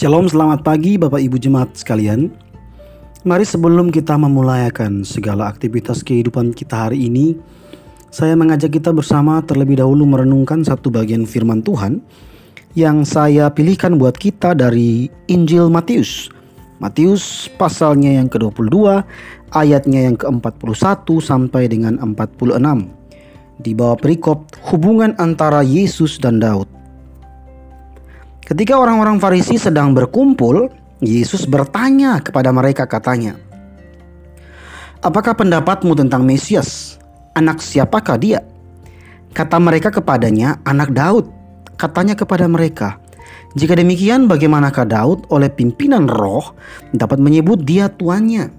Shalom, selamat pagi Bapak Ibu Jemaat sekalian. Mari sebelum kita memulaikan segala aktivitas kehidupan kita hari ini, saya mengajak kita bersama terlebih dahulu merenungkan satu bagian firman Tuhan yang saya pilihkan buat kita dari Injil Matius. Matius pasalnya yang ke-22, ayatnya yang ke-41 sampai dengan 46. Di bawah perikop hubungan antara Yesus dan Daud. Ketika orang-orang Farisi sedang berkumpul, Yesus bertanya kepada mereka katanya, Apakah pendapatmu tentang Mesias? Anak siapakah dia? Kata mereka kepadanya, anak Daud. Katanya kepada mereka, jika demikian bagaimanakah Daud oleh pimpinan roh dapat menyebut dia tuannya?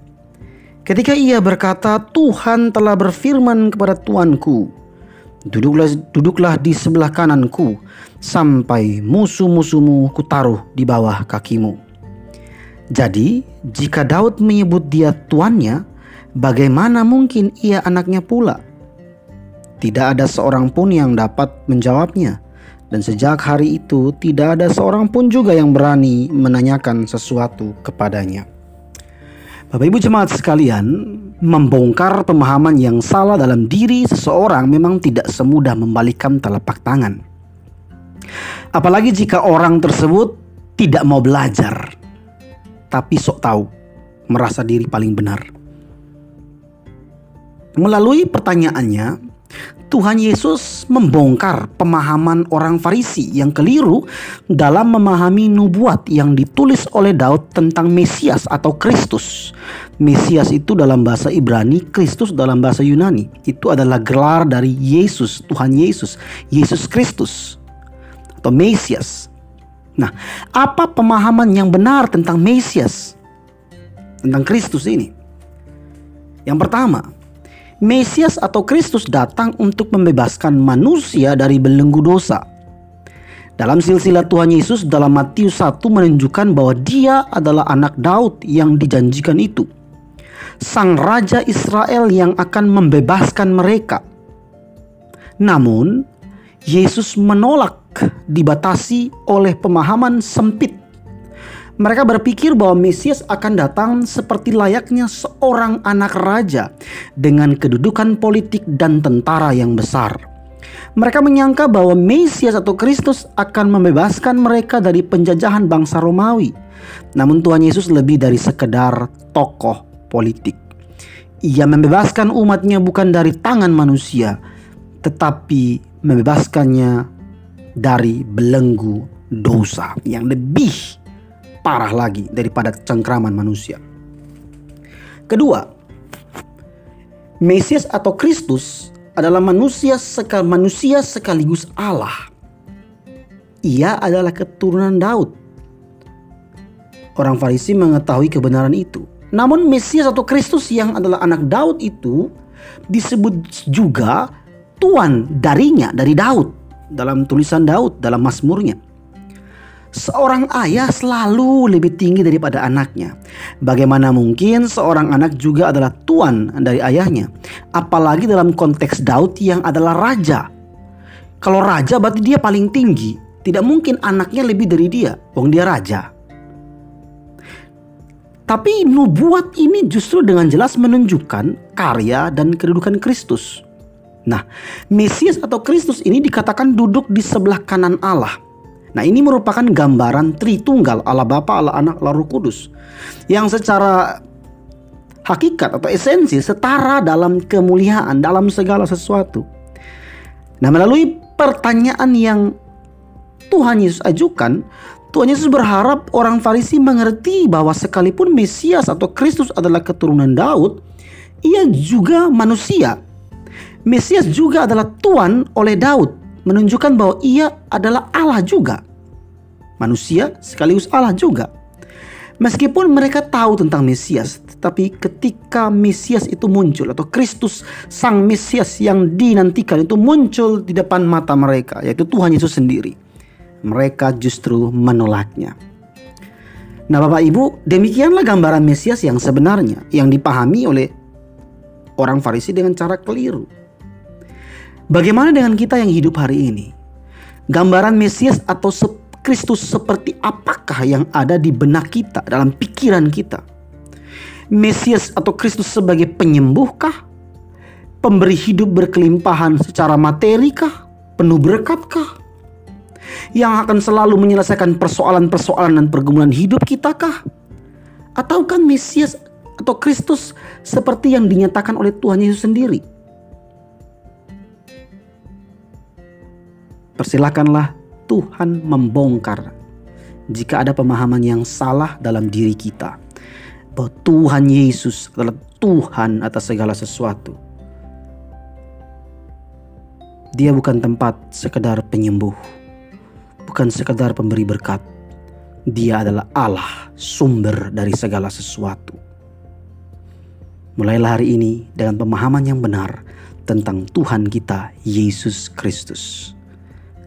Ketika ia berkata, Tuhan telah berfirman kepada tuanku, Duduklah, duduklah di sebelah kananku sampai musuh-musuhmu kutaruh di bawah kakimu. Jadi, jika Daud menyebut dia tuannya, bagaimana mungkin ia anaknya pula? Tidak ada seorang pun yang dapat menjawabnya. Dan sejak hari itu tidak ada seorang pun juga yang berani menanyakan sesuatu kepadanya. Bapak Ibu jemaat sekalian, membongkar pemahaman yang salah dalam diri seseorang memang tidak semudah membalikkan telapak tangan. Apalagi jika orang tersebut tidak mau belajar, tapi sok tahu, merasa diri paling benar. Melalui pertanyaannya, Tuhan Yesus membongkar pemahaman orang Farisi yang keliru dalam memahami nubuat yang ditulis oleh Daud tentang Mesias atau Kristus. Mesias itu dalam bahasa Ibrani, Kristus dalam bahasa Yunani. Itu adalah gelar dari Yesus, Tuhan Yesus, Yesus Kristus atau Mesias. Nah, apa pemahaman yang benar tentang Mesias? Tentang Kristus ini? Yang pertama, Mesias atau Kristus datang untuk membebaskan manusia dari belenggu dosa. Dalam silsilah Tuhan Yesus dalam Matius 1 menunjukkan bahwa dia adalah anak Daud yang dijanjikan itu. Sang Raja Israel yang akan membebaskan mereka. Namun, Yesus menolak dibatasi oleh pemahaman sempit mereka berpikir bahwa Mesias akan datang seperti layaknya seorang anak raja dengan kedudukan politik dan tentara yang besar. Mereka menyangka bahwa Mesias atau Kristus akan membebaskan mereka dari penjajahan bangsa Romawi. Namun Tuhan Yesus lebih dari sekedar tokoh politik. Ia membebaskan umatnya bukan dari tangan manusia, tetapi membebaskannya dari belenggu dosa yang lebih parah lagi daripada cengkraman manusia. Kedua, Mesias atau Kristus adalah manusia sekal manusia sekaligus Allah. Ia adalah keturunan Daud. Orang Farisi mengetahui kebenaran itu. Namun Mesias atau Kristus yang adalah anak Daud itu disebut juga tuan darinya dari Daud dalam tulisan Daud dalam Mazmurnya. Seorang ayah selalu lebih tinggi daripada anaknya. Bagaimana mungkin seorang anak juga adalah tuan dari ayahnya? Apalagi dalam konteks Daud yang adalah raja. Kalau raja berarti dia paling tinggi. Tidak mungkin anaknya lebih dari dia. Wong dia raja. Tapi nubuat ini justru dengan jelas menunjukkan karya dan kedudukan Kristus. Nah, Mesias atau Kristus ini dikatakan duduk di sebelah kanan Allah. Nah ini merupakan gambaran Tritunggal Allah Bapa, Allah Anak, Allah Roh Kudus. Yang secara hakikat atau esensi setara dalam kemuliaan, dalam segala sesuatu. Nah melalui pertanyaan yang Tuhan Yesus ajukan, Tuhan Yesus berharap orang Farisi mengerti bahwa sekalipun Mesias atau Kristus adalah keturunan Daud, ia juga manusia. Mesias juga adalah Tuhan oleh Daud menunjukkan bahwa ia adalah Allah juga. Manusia sekaligus Allah juga. Meskipun mereka tahu tentang Mesias, tetapi ketika Mesias itu muncul atau Kristus sang Mesias yang dinantikan itu muncul di depan mata mereka, yaitu Tuhan Yesus sendiri. Mereka justru menolaknya. Nah, Bapak Ibu, demikianlah gambaran Mesias yang sebenarnya yang dipahami oleh orang Farisi dengan cara keliru. Bagaimana dengan kita yang hidup hari ini? Gambaran Mesias atau Kristus seperti apakah yang ada di benak kita, dalam pikiran kita? Mesias atau Kristus sebagai penyembuhkah? Pemberi hidup berkelimpahan secara materi kah? Penuh berkat kah? Yang akan selalu menyelesaikan persoalan-persoalan dan pergumulan hidup kita kah? Ataukah Mesias atau Kristus seperti yang dinyatakan oleh Tuhan Yesus sendiri? Persilakanlah Tuhan membongkar jika ada pemahaman yang salah dalam diri kita bahwa Tuhan Yesus adalah Tuhan atas segala sesuatu. Dia bukan tempat sekedar penyembuh, bukan sekedar pemberi berkat. Dia adalah Allah, sumber dari segala sesuatu. Mulailah hari ini dengan pemahaman yang benar tentang Tuhan kita, Yesus Kristus.